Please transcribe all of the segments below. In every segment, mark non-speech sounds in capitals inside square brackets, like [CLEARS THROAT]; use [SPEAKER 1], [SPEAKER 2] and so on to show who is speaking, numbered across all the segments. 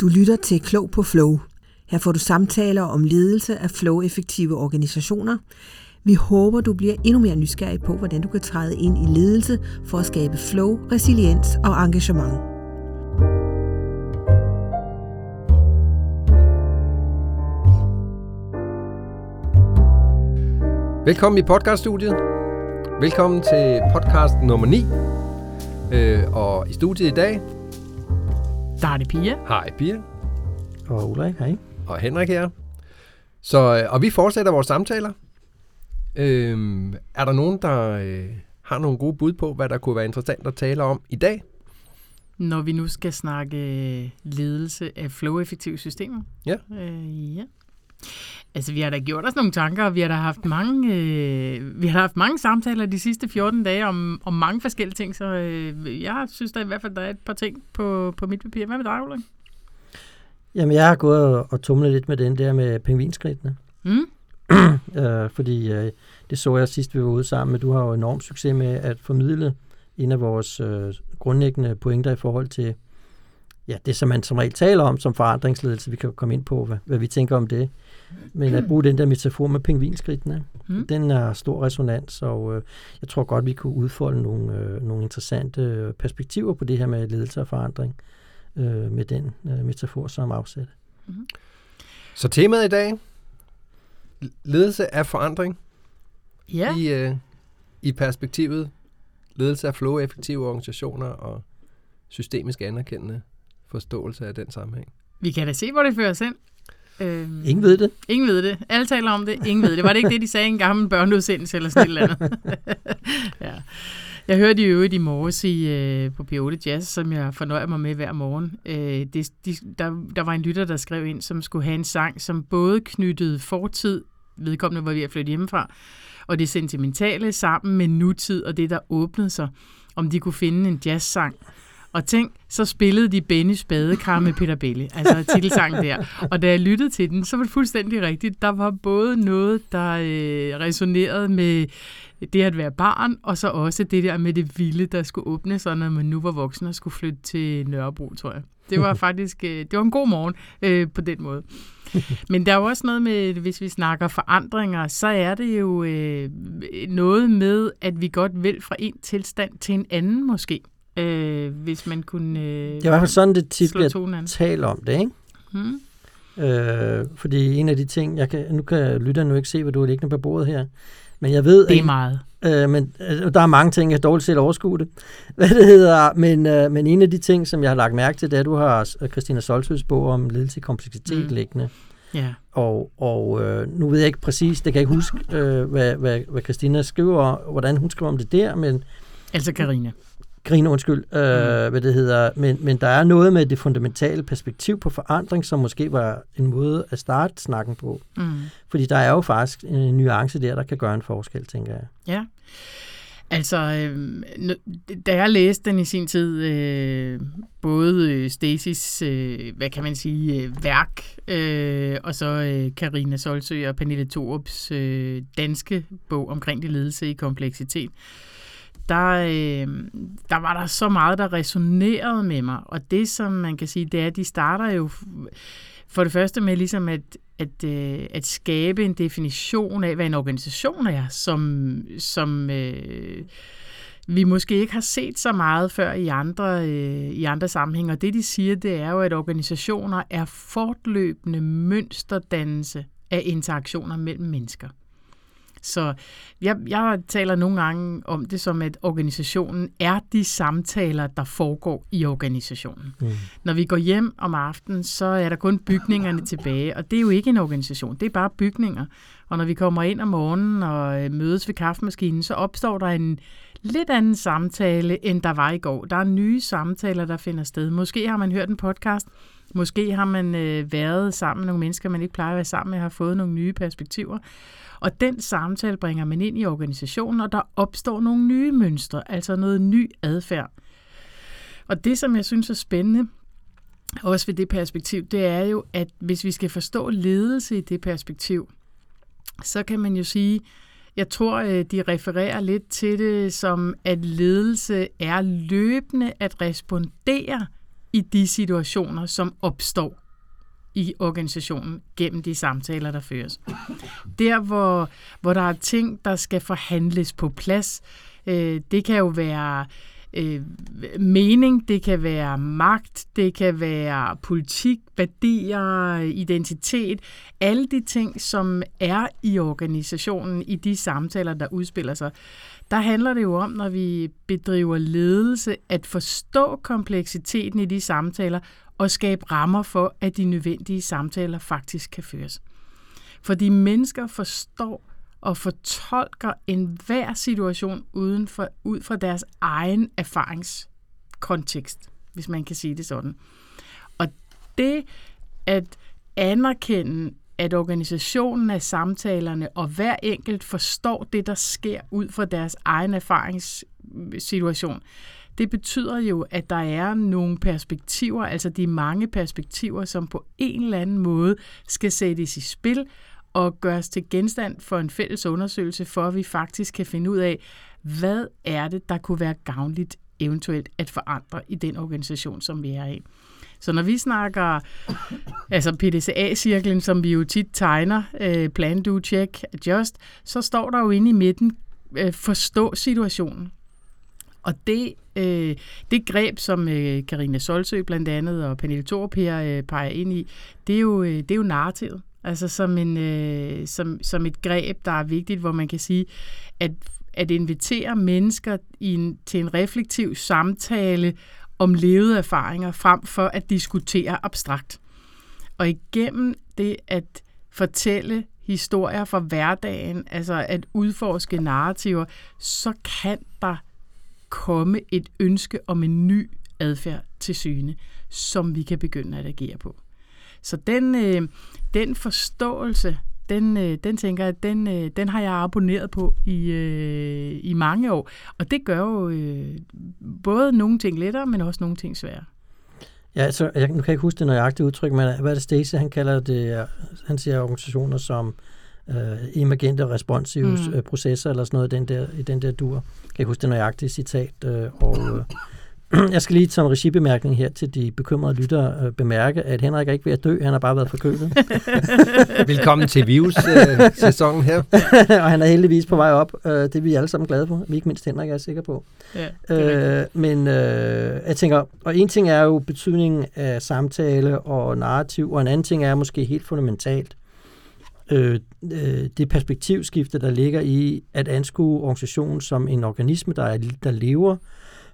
[SPEAKER 1] Du lytter til Klog på Flow. Her får du samtaler om ledelse af flow-effektive organisationer. Vi håber, du bliver endnu mere nysgerrig på, hvordan du kan træde ind i ledelse for at skabe flow, resiliens og engagement.
[SPEAKER 2] Velkommen i podcaststudiet. Velkommen til podcast nummer 9. Øh, og i studiet i dag,
[SPEAKER 3] der er det Pia.
[SPEAKER 2] hej Pia
[SPEAKER 4] Og Ulrik, hej.
[SPEAKER 2] og Henrik her. Så, øh, og vi fortsætter vores samtaler. Øh, er der nogen, der øh, har nogle gode bud på, hvad der kunne være interessant at tale om i dag?
[SPEAKER 3] Når vi nu skal snakke ledelse af flow-effektive systemer.
[SPEAKER 2] Ja.
[SPEAKER 3] Øh, ja. Altså, vi har da gjort os nogle tanker, og vi har da haft mange, øh, vi har haft mange samtaler de sidste 14 dage om, om mange forskellige ting, så øh, jeg synes da i hvert fald, der er et par ting på, på mit papir. Hvad med dig, Ulrik?
[SPEAKER 4] Jamen, jeg har gået og, og tumlet lidt med den der med pingvinskridtene.
[SPEAKER 3] Mm? [CLEARS THROAT]
[SPEAKER 4] øh, fordi øh, det så jeg sidst, vi var ude sammen, men du har jo enorm succes med at formidle en af vores øh, grundlæggende pointer i forhold til ja, det, som man som regel taler om som forandringsledelse. Vi kan jo komme ind på, hvad, hvad vi tænker om det. Men at bruge den der metafor med pingvinskridtene,
[SPEAKER 3] Mm.
[SPEAKER 4] den er stor resonans, og øh, jeg tror godt, vi kunne udfolde nogle, øh, nogle interessante perspektiver på det her med ledelse og forandring øh, med den øh, metafor som afsæt.
[SPEAKER 2] Så temaet i dag, ledelse af forandring
[SPEAKER 3] Ja.
[SPEAKER 2] i, øh, i perspektivet ledelse af flow-effektive organisationer og systemisk anerkendende forståelse af den sammenhæng.
[SPEAKER 3] Vi kan da se, hvor det fører os hen. Øhm,
[SPEAKER 4] Ingen ved det.
[SPEAKER 3] Ingen ved det. Alle taler om det. Ingen ved det. Var det ikke det, de sagde i en gammel børneudsendelse eller sådan et eller andet? [LAUGHS] ja. Jeg hørte i øvrigt i morges i, øh, på P8 Jazz, som jeg fornøjer mig med hver morgen. Øh, det, de, der, der var en lytter, der skrev ind, som skulle have en sang, som både knyttede fortid, vedkommende var ved at flytte hjemmefra, og det sentimentale sammen med nutid og det, der åbnede sig, om de kunne finde en jazzsang. Og tænk, så spillede de Bennys badekar med Peter Belli, altså titelsangen der. Og da jeg lyttede til den, så var det fuldstændig rigtigt. Der var både noget, der øh, resonerede med det at være barn, og så også det der med det vilde, der skulle åbne sig, når man nu var voksen og skulle flytte til Nørrebro, tror jeg. Det var [LAUGHS] faktisk øh, det var en god morgen øh, på den måde. [LAUGHS] Men der er jo også noget med, hvis vi snakker forandringer, så er det jo øh, noget med, at vi godt vil fra en tilstand til en anden måske. Øh, hvis man kunne øh,
[SPEAKER 4] Det er i hvert fald sådan, det tit bliver talt om det, ikke?
[SPEAKER 3] Hmm?
[SPEAKER 4] Øh, fordi en af de ting, jeg kan, nu kan lytterne nu ikke se, hvad du har liggende på bordet her, men jeg ved,
[SPEAKER 3] Det er meget.
[SPEAKER 4] øh, men, øh, der er mange ting, jeg dårligt selv overskue det, [LAUGHS] hvad det hedder, men, øh, men en af de ting, som jeg har lagt mærke til, det er, at du har øh, Christina Solsøs bog om ledelse i kompleksitet
[SPEAKER 3] Mm.
[SPEAKER 4] liggende,
[SPEAKER 3] Ja.
[SPEAKER 4] og, og øh, nu ved jeg ikke præcis, det kan jeg ikke huske, øh, hvad, hvad, hvad Christina skriver, hvordan hun skriver om det der, men
[SPEAKER 3] Altså Karina.
[SPEAKER 4] Grine undskyld, øh, mm. hvad det hedder, men, men der er noget med det fundamentale perspektiv på forandring, som måske var en måde at starte snakken på.
[SPEAKER 3] Mm.
[SPEAKER 4] Fordi der er jo faktisk en nuance der, der kan gøre en forskel, tænker jeg.
[SPEAKER 3] Ja. Altså, øh, da jeg læste den i sin tid, øh, både øh, Stasis, øh, hvad kan man sige, øh, værk, øh, og så øh, Karina Solsø og Pernille Thorups øh, danske bog omkring det ledelse i kompleksitet, der, øh, der var der så meget, der resonerede med mig. Og det, som man kan sige, det er, at de starter jo for det første med ligesom at, at, øh, at skabe en definition af, hvad en organisation er, som, som øh, vi måske ikke har set så meget før i andre, øh, i andre sammenhænge. Og det, de siger, det er jo, at organisationer er fortløbende mønsterdannelse af interaktioner mellem mennesker. Så jeg, jeg taler nogle gange om det som, at organisationen er de samtaler, der foregår i organisationen.
[SPEAKER 4] Mm.
[SPEAKER 3] Når vi går hjem om aftenen, så er der kun bygningerne tilbage, og det er jo ikke en organisation, det er bare bygninger. Og når vi kommer ind om morgenen og øh, mødes ved kaffemaskinen, så opstår der en lidt anden samtale, end der var i går. Der er nye samtaler, der finder sted. Måske har man hørt en podcast, måske har man øh, været sammen med nogle mennesker, man ikke plejer at være sammen med, har fået nogle nye perspektiver. Og den samtale bringer man ind i organisationen, og der opstår nogle nye mønstre, altså noget ny adfærd. Og det, som jeg synes er spændende, også ved det perspektiv, det er jo, at hvis vi skal forstå ledelse i det perspektiv, så kan man jo sige, jeg tror, øh, de refererer lidt til det som, at ledelse er løbende at respondere i de situationer, som opstår i organisationen gennem de samtaler, der føres. Der, hvor, hvor der er ting, der skal forhandles på plads, øh, det kan jo være øh, mening, det kan være magt, det kan være politik, værdier, identitet, alle de ting, som er i organisationen i de samtaler, der udspiller sig. Der handler det jo om, når vi bedriver ledelse, at forstå kompleksiteten i de samtaler og skabe rammer for, at de nødvendige samtaler faktisk kan føres. Fordi mennesker forstår og fortolker enhver situation uden for, ud fra deres egen erfaringskontekst, hvis man kan sige det sådan. Og det at anerkende, at organisationen af samtalerne og hver enkelt forstår det, der sker ud fra deres egen erfaringssituation, det betyder jo, at der er nogle perspektiver, altså de mange perspektiver, som på en eller anden måde skal sættes i spil og gøres til genstand for en fælles undersøgelse, for at vi faktisk kan finde ud af, hvad er det, der kunne være gavnligt eventuelt at forandre i den organisation, som vi er i. Så når vi snakker altså PDCA-cirklen, som vi jo tit tegner, øh, plan, do, check, adjust, så står der jo inde i midten, øh, forstå situationen. Og det, øh, det greb, som øh, Karina Solsø blandt andet og Pernille Thorup her øh, peger ind i, det er jo, øh, det er jo narrativet. Altså som, en, øh, som, som et greb, der er vigtigt, hvor man kan sige, at, at invitere mennesker i en, til en reflektiv samtale om levede erfaringer, frem for at diskutere abstrakt. Og igennem det at fortælle historier fra hverdagen, altså at udforske narrativer, så kan der komme et ønske om en ny adfærd til syne, som vi kan begynde at agere på. Så den, øh, den forståelse, den, øh, den tænker jeg, den, øh, den har jeg abonneret på i, øh, i mange år. Og det gør jo øh, både nogle ting lettere, men også nogle ting sværere.
[SPEAKER 4] Ja, så jeg, nu kan jeg ikke huske det nøjagtige udtryk, men hvad er det Stacey, han kalder det, han siger organisationer som øh, emergente responsive mm. processer, eller sådan noget i den der, i den der dur. Jeg kan ikke huske det nøjagtige citat, øh, og øh, [CLEARS THROAT] Jeg skal lige som regibemærkning her til de bekymrede lyttere øh, bemærke, at Henrik er ikke ved at dø, han har bare været forkølet. [LAUGHS]
[SPEAKER 2] Velkommen til Virus-sæsonen [LAUGHS] her. [LAUGHS]
[SPEAKER 4] og han er heldigvis på vej op. Øh, det er vi alle sammen glade for. Vi ikke mindst Henrik er sikker på. Ja, øh, men øh, jeg tænker, og en ting er jo betydningen af samtale og narrativ, og en anden ting er måske helt fundamentalt, øh, øh, det perspektivskifte, der ligger i at anskue organisationen som en organisme, der, er, der lever,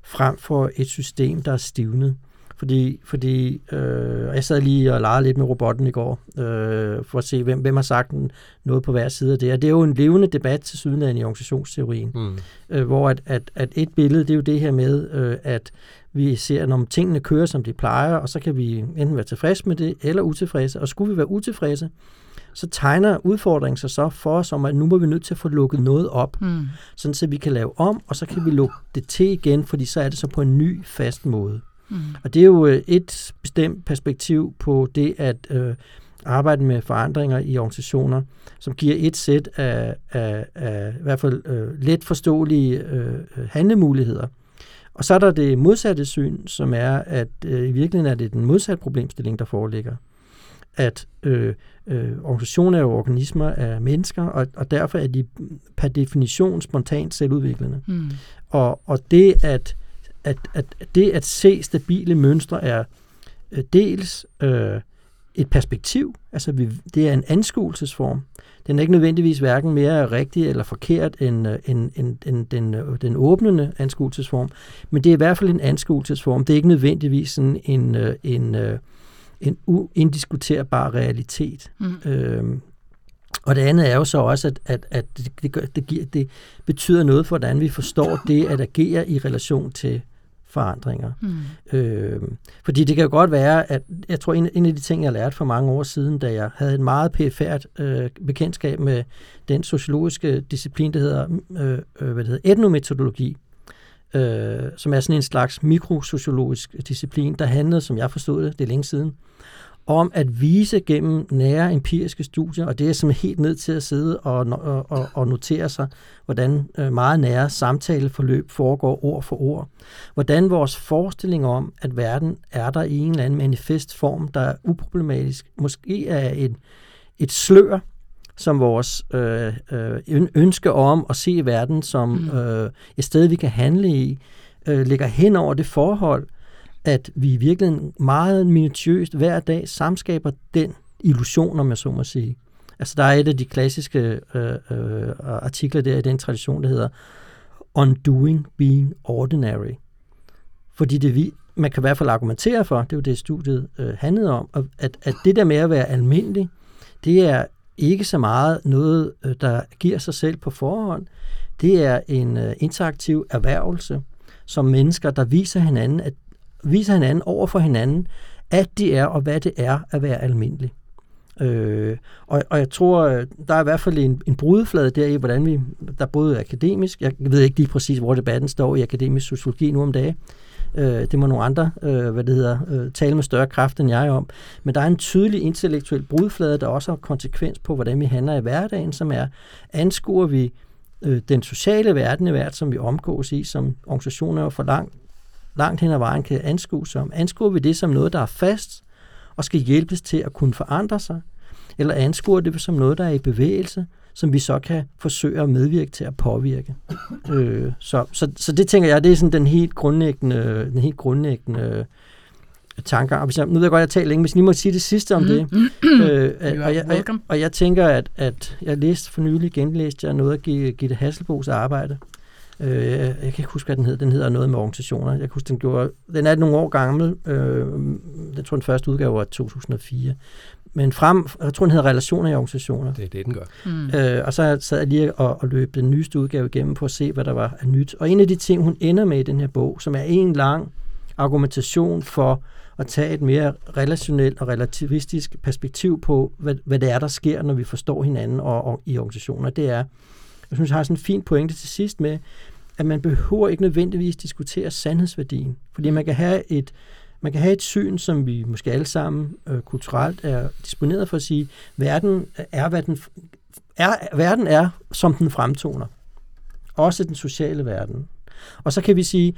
[SPEAKER 4] frem for et system, der er stivnet. Fordi, fordi øh, jeg sad lige og legede lidt med robotten i går, øh, for at se, hvem, hvem har sagt noget på hver side af det. Og det er jo en levende debat til syden i organisationsteorien, mm. øh, hvor at, at, at et billede, det er jo det her med, øh, at vi ser, når tingene kører, som de plejer, og så kan vi enten være tilfredse med det, eller utilfredse. Og skulle vi være utilfredse, så tegner udfordringen sig så for os om, at nu må vi nødt til at få lukket noget op, mm. sådan så vi kan lave om, og så kan vi lukke det til igen, fordi så er det så på en ny, fast måde. Mm. Og det er jo øh, et bestemt perspektiv på det at øh, arbejde med forandringer i organisationer, som giver et sæt af, af, af i hvert fald øh, let forståelige øh, handlemuligheder. Og så er der det modsatte syn, som er, at øh, i virkeligheden er det den modsatte problemstilling, der foreligger at øh, øh, organisationer er jo organismer af mennesker, og, og derfor er de per definition spontant selvudviklende. Mm. Og, og det, at, at, at, det at se stabile mønstre er øh, dels øh, et perspektiv, altså vi, det er en anskuelsesform. Den er ikke nødvendigvis hverken mere rigtig eller forkert end, øh, end, end, end den, øh, den åbnende anskuelsesform, men det er i hvert fald en anskuelsesform. Det er ikke nødvendigvis sådan en, øh, en, en en uindiskuterbar realitet. Mm. Øhm, og det andet er jo så også, at, at, at det, det, gør, det, giver, det betyder noget for, hvordan vi forstår det at agere i relation til forandringer. Mm. Øhm, fordi det kan jo godt være, at jeg tror, en, en af de ting, jeg lærte for mange år siden, da jeg havde et meget pæfærd øh, bekendtskab med den sociologiske disciplin, der hedder, øh, øh, hvad det hedder etnometodologi, øh, som er sådan en slags mikrosociologisk disciplin, der handlede, som jeg forstod det, det er længe siden, om at vise gennem nære empiriske studier, og det er som helt ned til at sidde og, og, og, notere sig, hvordan øh, meget nære samtaleforløb foregår ord for ord. Hvordan vores forestilling om, at verden er der i en eller anden manifest form, der er uproblematisk, måske er et, et slør, som vores øh, øh, ønske om at se verden som mm. øh, et sted, vi kan handle i, øh, ligger hen over det forhold, at vi i virkeligheden meget minutiøst hver dag samskaber den illusion, om jeg så må sige. Altså der er et af de klassiske øh, øh, artikler der i den tradition, der hedder Undoing Being Ordinary. Fordi det vi, man kan i hvert fald argumentere for, det er jo det studiet øh, handlede om, at, at det der med at være almindelig, det er ikke så meget noget, øh, der giver sig selv på forhånd. Det er en øh, interaktiv erhvervelse, som mennesker, der viser hinanden, at viser hinanden over for hinanden, at de er og hvad det er at være almindelig. Øh, og, og jeg tror, øh, der er i hvert fald en, en brudeflade der i, hvordan vi, der både er akademisk, jeg ved ikke lige præcis, hvor debatten står i akademisk sociologi nu om dagen, øh, det må nogle andre, øh, hvad det hedder, øh, tale med større kraft end jeg om, men der er en tydelig intellektuel brudflade, der også har konsekvens på, hvordan vi handler i hverdagen, som er, anskuer vi øh, den sociale verden i verden, som vi omgås i, som organisationer for langt langt hen ad vejen kan anskue som. Anskuer vi det som noget, der er fast og skal hjælpes til at kunne forandre sig? Eller anskuer det som noget, der er i bevægelse, som vi så kan forsøge at medvirke til at påvirke? [LAUGHS] øh, så, så, så det tænker jeg, det er sådan den helt grundlæggende, den helt grundlæggende øh, tanker. Og hvis jeg, nu ved jeg godt, at jeg taler længe, hvis I må sige det sidste om mm. det. [CLEARS THROAT]
[SPEAKER 3] øh, og, jeg,
[SPEAKER 4] og, jeg, og jeg tænker, at, at jeg læste for nylig, genlæste jeg noget af Gitte Hasselbos arbejde, Øh, jeg kan ikke huske, hvad den hed. Den hedder noget med organisationer. Jeg kan huske, den gjorde... Den er nogle år gammel. Øh, jeg tror, den første udgave var 2004. Men frem, jeg tror, den hedder Relationer i organisationer.
[SPEAKER 2] Det er det, den gør.
[SPEAKER 4] Mm. Øh, og så sad jeg lige og, og løb den nyeste udgave igennem for at se, hvad der var af nyt. Og en af de ting, hun ender med i den her bog, som er en lang argumentation for at tage et mere relationelt og relativistisk perspektiv på, hvad, hvad det er, der sker, når vi forstår hinanden og, og i organisationer, det er, jeg synes, jeg har sådan en fin pointe til sidst med, at man behøver ikke nødvendigvis diskutere sandhedsværdien. Fordi man kan have et, man kan have et syn, som vi måske alle sammen øh, kulturelt er disponeret for at sige, verden øh, er, hvad den, er, verden er, som den fremtoner. Også den sociale verden. Og så kan vi sige,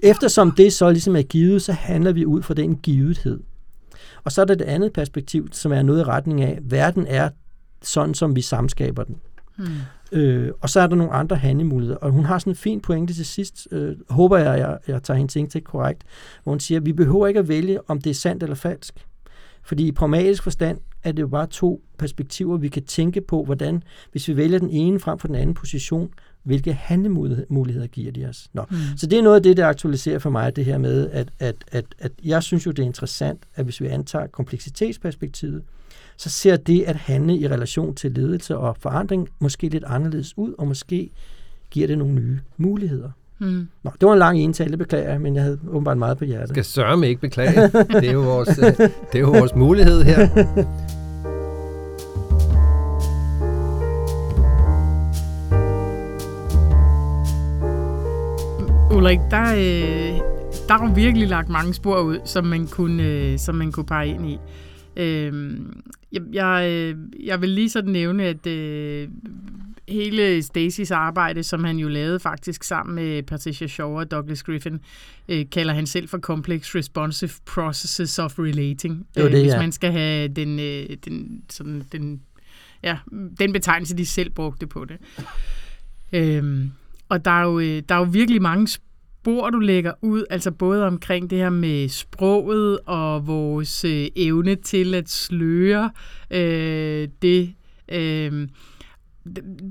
[SPEAKER 4] eftersom det så ligesom er givet, så handler vi ud fra den givethed. Og så er der det andet perspektiv, som er noget i retning af, verden er sådan, som vi samskaber den. Hmm. Øh, og så er der nogle andre handlemuligheder. Og hun har sådan en fin pointe til sidst, øh, håber jeg, jeg, jeg tager hende ting til korrekt, hvor hun siger, at vi behøver ikke at vælge, om det er sandt eller falsk. Fordi i pragmatisk forstand er det jo bare to perspektiver, vi kan tænke på, hvordan, hvis vi vælger den ene frem for den anden position, hvilke handlemuligheder giver de os. Nå. Mm. Så det er noget af det, der aktualiserer for mig, det her med, at, at, at, at jeg synes jo, det er interessant, at hvis vi antager kompleksitetsperspektivet, så ser det at handle i relation til ledelse og forandring måske lidt anderledes ud, og måske giver det nogle nye muligheder. Mm. Nå, det var en lang entale, det beklager jeg, men jeg havde åbenbart meget på hjertet.
[SPEAKER 2] Skal sørge ikke beklage. Det er jo vores, øh, det er jo vores mulighed her.
[SPEAKER 3] Ulrik, der, øh, der er virkelig lagt mange spor ud, som man kunne, øh, som man kunne pege ind i. Øh, jeg, jeg, øh, jeg vil lige sådan nævne, at øh, hele Stacys arbejde, som han jo lavede faktisk sammen med Patricia Shaw og Douglas Griffin, øh, kalder han selv for Complex Responsive Processes of Relating.
[SPEAKER 4] Det det,
[SPEAKER 3] øh, hvis
[SPEAKER 4] ja.
[SPEAKER 3] man skal have den, øh, den, sådan, den, ja, den betegnelse, de selv brugte på det. Øhm, og der er, jo, øh, der er jo virkelig mange spor, du lægger ud, altså både omkring det her med sproget og vores øh, evne til at sløre øh, det. Øh,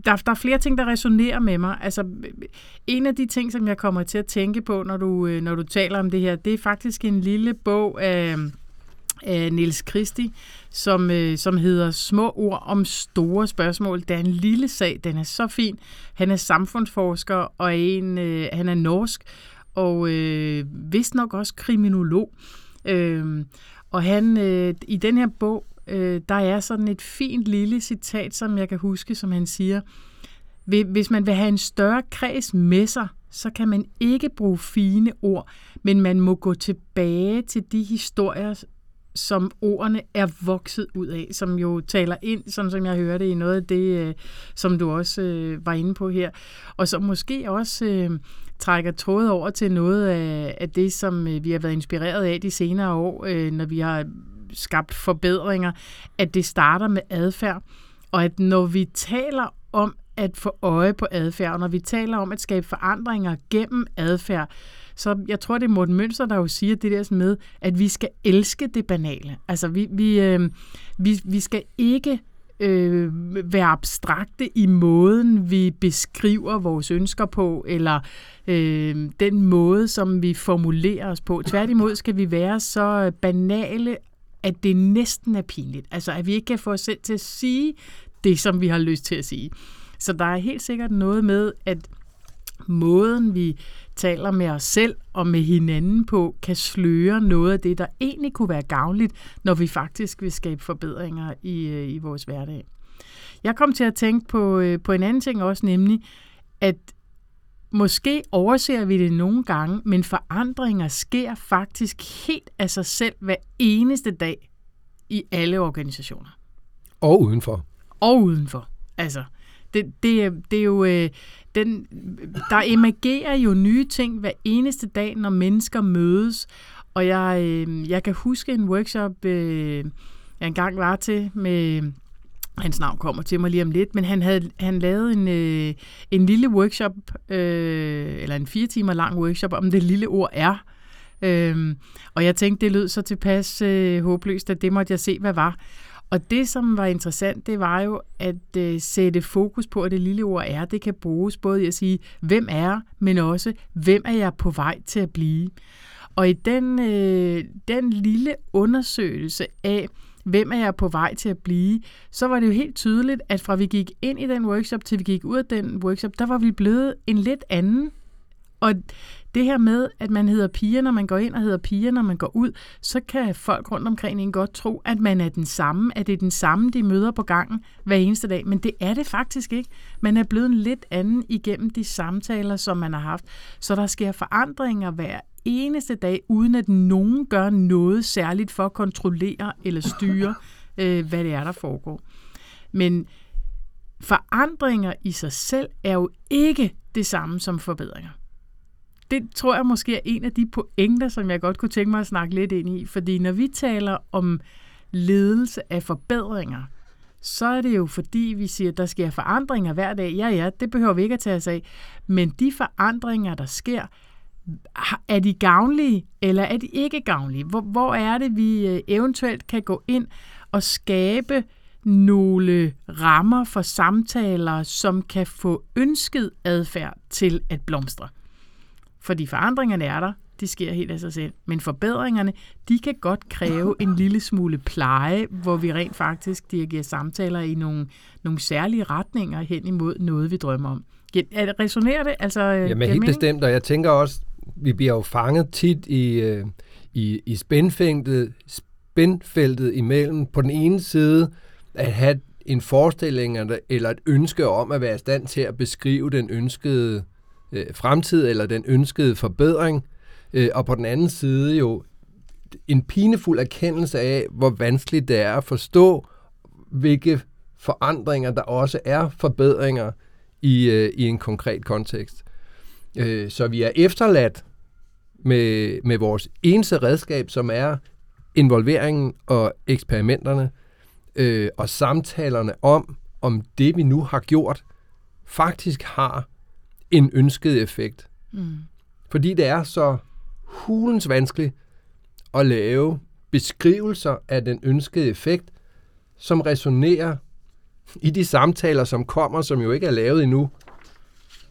[SPEAKER 3] der, der er flere ting, der resonerer med mig. Altså, en af de ting, som jeg kommer til at tænke på, når du, øh, når du taler om det her, det er faktisk en lille bog af, af Niels Christi, som, øh, som hedder Små ord om store spørgsmål. Det er en lille sag, den er så fin. Han er samfundsforsker, og en, øh, han er norsk, og øh, vist nok også kriminolog. Øh, og han øh, i den her bog, øh, der er sådan et fint lille citat, som jeg kan huske, som han siger, hvis man vil have en større kreds med sig, så kan man ikke bruge fine ord, men man må gå tilbage til de historier, som ordene er vokset ud af, som jo taler ind, sådan som jeg hørte i noget af det, øh, som du også øh, var inde på her, og som måske også øh, trækker trådet over til noget af, af det, som øh, vi har været inspireret af de senere år, øh, når vi har skabt forbedringer, at det starter med adfærd, og at når vi taler om at få øje på adfærd, og når vi taler om at skabe forandringer gennem adfærd, så jeg tror, det er Morten Mønster, der jo siger det der med, at vi skal elske det banale. Altså, vi, vi, øh, vi, vi skal ikke øh, være abstrakte i måden, vi beskriver vores ønsker på, eller øh, den måde, som vi formulerer os på. Tværtimod skal vi være så banale, at det næsten er pinligt. Altså, at vi ikke kan få os selv til at sige det, som vi har lyst til at sige. Så der er helt sikkert noget med, at måden, vi taler med os selv og med hinanden på, kan sløre noget af det, der egentlig kunne være gavnligt, når vi faktisk vil skabe forbedringer i, øh, i vores hverdag. Jeg kom til at tænke på, øh, på en anden ting også, nemlig, at måske overser vi det nogle gange, men forandringer sker faktisk helt af sig selv hver eneste dag i alle organisationer.
[SPEAKER 2] Og udenfor.
[SPEAKER 3] Og udenfor. Altså, det, det, det er jo, øh, den, der emergerer jo nye ting hver eneste dag, når mennesker mødes. Og jeg, øh, jeg kan huske en workshop, øh, jeg engang var til med hans navn kommer til mig lige om lidt, men han havde han lavet en, øh, en lille workshop, øh, eller en fire timer lang workshop om det lille ord er. Øh, og jeg tænkte, det lød så tilpas øh, håbløst, at det måtte jeg se, hvad var. Og det, som var interessant, det var jo at øh, sætte fokus på, at det lille ord er, det kan bruges både i at sige, hvem er men også, hvem er jeg på vej til at blive. Og i den, øh, den lille undersøgelse af, hvem er jeg på vej til at blive, så var det jo helt tydeligt, at fra vi gik ind i den workshop, til vi gik ud af den workshop, der var vi blevet en lidt anden. Og det her med, at man hedder piger, når man går ind, og hedder piger, når man går ud, så kan folk rundt omkring en godt tro, at man er den samme, at det er den samme, de møder på gangen hver eneste dag. Men det er det faktisk ikke. Man er blevet en lidt anden igennem de samtaler, som man har haft. Så der sker forandringer hver eneste dag, uden at nogen gør noget særligt for at kontrollere eller styre, [LAUGHS] øh, hvad det er, der foregår. Men forandringer i sig selv er jo ikke det samme som forbedringer det tror jeg måske er en af de pointer, som jeg godt kunne tænke mig at snakke lidt ind i. Fordi når vi taler om ledelse af forbedringer, så er det jo fordi, vi siger, at der sker forandringer hver dag. Ja, ja, det behøver vi ikke at tage os af. Men de forandringer, der sker, er de gavnlige, eller er de ikke gavnlige? Hvor, hvor er det, vi øh, eventuelt kan gå ind og skabe nogle rammer for samtaler, som kan få ønsket adfærd til at blomstre? Fordi forandringerne er der, det sker helt af sig selv. Men forbedringerne, de kan godt kræve en lille smule pleje, hvor vi rent faktisk dirigerer samtaler i nogle, nogle særlige retninger hen imod noget, vi drømmer om. Resonerer det? Altså,
[SPEAKER 2] øh, Jamen helt bestemt, og jeg tænker også, vi bliver jo fanget tit i, øh, i, i spændfeltet, spændfeltet imellem på den ene side at have en forestilling eller et ønske om at være i stand til at beskrive den ønskede øh, Øh, fremtid eller den ønskede forbedring, øh, og på den anden side jo en pinefuld erkendelse af, hvor vanskeligt det er at forstå, hvilke forandringer der også er forbedringer i, øh, i en konkret kontekst. Øh, så vi er efterladt med, med vores eneste redskab, som er involveringen og eksperimenterne øh, og samtalerne om, om det vi nu har gjort, faktisk har en ønsket effekt. Mm. Fordi det er så hulens vanskeligt at lave beskrivelser af den ønskede effekt, som resonerer i de samtaler, som kommer, som jo ikke er lavet endnu,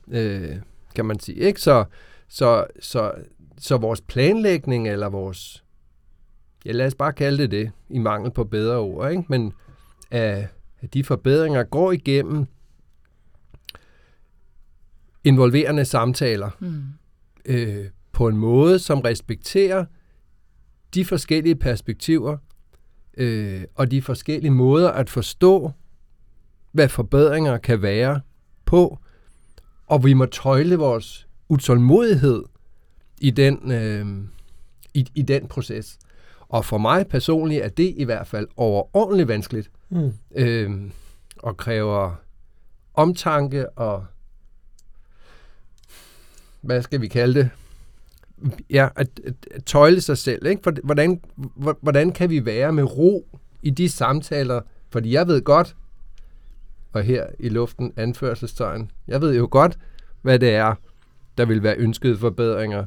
[SPEAKER 2] øh, kan man sige. Ikke? Så, så, så, så vores planlægning, eller vores, ja lad os bare kalde det det, i mangel på bedre ord, ikke? men at, at de forbedringer går igennem involverende samtaler mm. øh, på en måde, som respekterer de forskellige perspektiver øh, og de forskellige måder at forstå, hvad forbedringer kan være på, og vi må tøjle vores utålmodighed i den, øh, i, i den proces. Og for mig personligt er det i hvert fald overordentligt vanskeligt,
[SPEAKER 4] Mm.
[SPEAKER 2] øh, og kræver omtanke og, hvad skal vi kalde det, ja, at, at, at tøjle sig selv. Ikke? For, hvordan, hvordan kan vi være med ro i de samtaler? Fordi jeg ved godt, og her i luften anførselstegn, jeg ved jo godt, hvad det er, der vil være ønskede forbedringer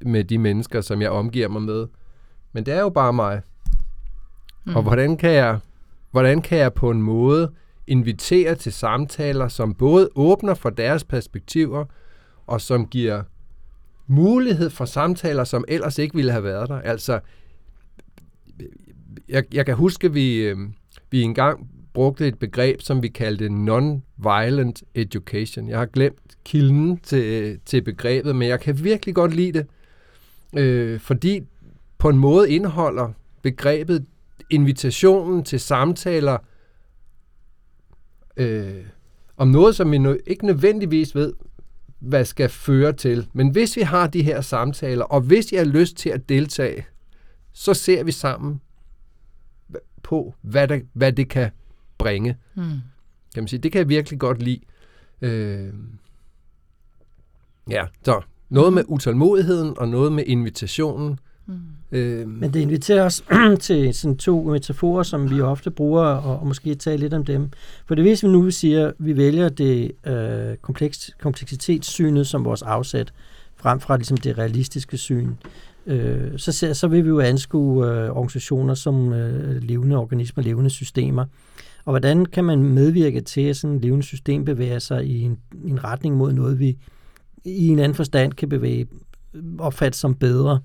[SPEAKER 2] med de mennesker, som jeg omgiver mig med. Men det er jo bare mig. Mm. Og hvordan kan jeg hvordan kan jeg på en måde invitere til samtaler, som både åbner for deres perspektiver, og som giver mulighed for samtaler, som ellers ikke ville have været der. Altså, jeg, jeg kan huske, at vi, øh, vi engang brugte et begreb, som vi kaldte non-violent education. Jeg har glemt kilden til, til begrebet, men jeg kan virkelig godt lide det, øh, fordi på en måde indeholder begrebet invitationen til samtaler øh, om noget, som vi nu ikke nødvendigvis ved, hvad skal føre til. Men hvis vi har de her samtaler, og hvis jeg har lyst til at deltage, så ser vi sammen på, hvad, der, hvad det kan bringe. Mm. Kan man sige. Det kan jeg virkelig godt lide. Øh, ja, så noget med utålmodigheden og noget med invitationen.
[SPEAKER 4] Mm. Øh, Men det inviterer os [CLEARS THROAT] til sådan to metaforer, som vi ofte bruger, og, og måske tale lidt om dem. For det hvis vi nu siger, at vi vælger det øh, kompleks, kompleksitetssynet som vores afsæt, frem fra ligesom det realistiske syn, øh, så, så vil vi jo anskue øh, organisationer som øh, levende organismer, levende systemer. Og hvordan kan man medvirke til, at sådan et levende system bevæger sig i en, en retning mod noget, vi i en anden forstand kan bevæge, opfatte som bedre.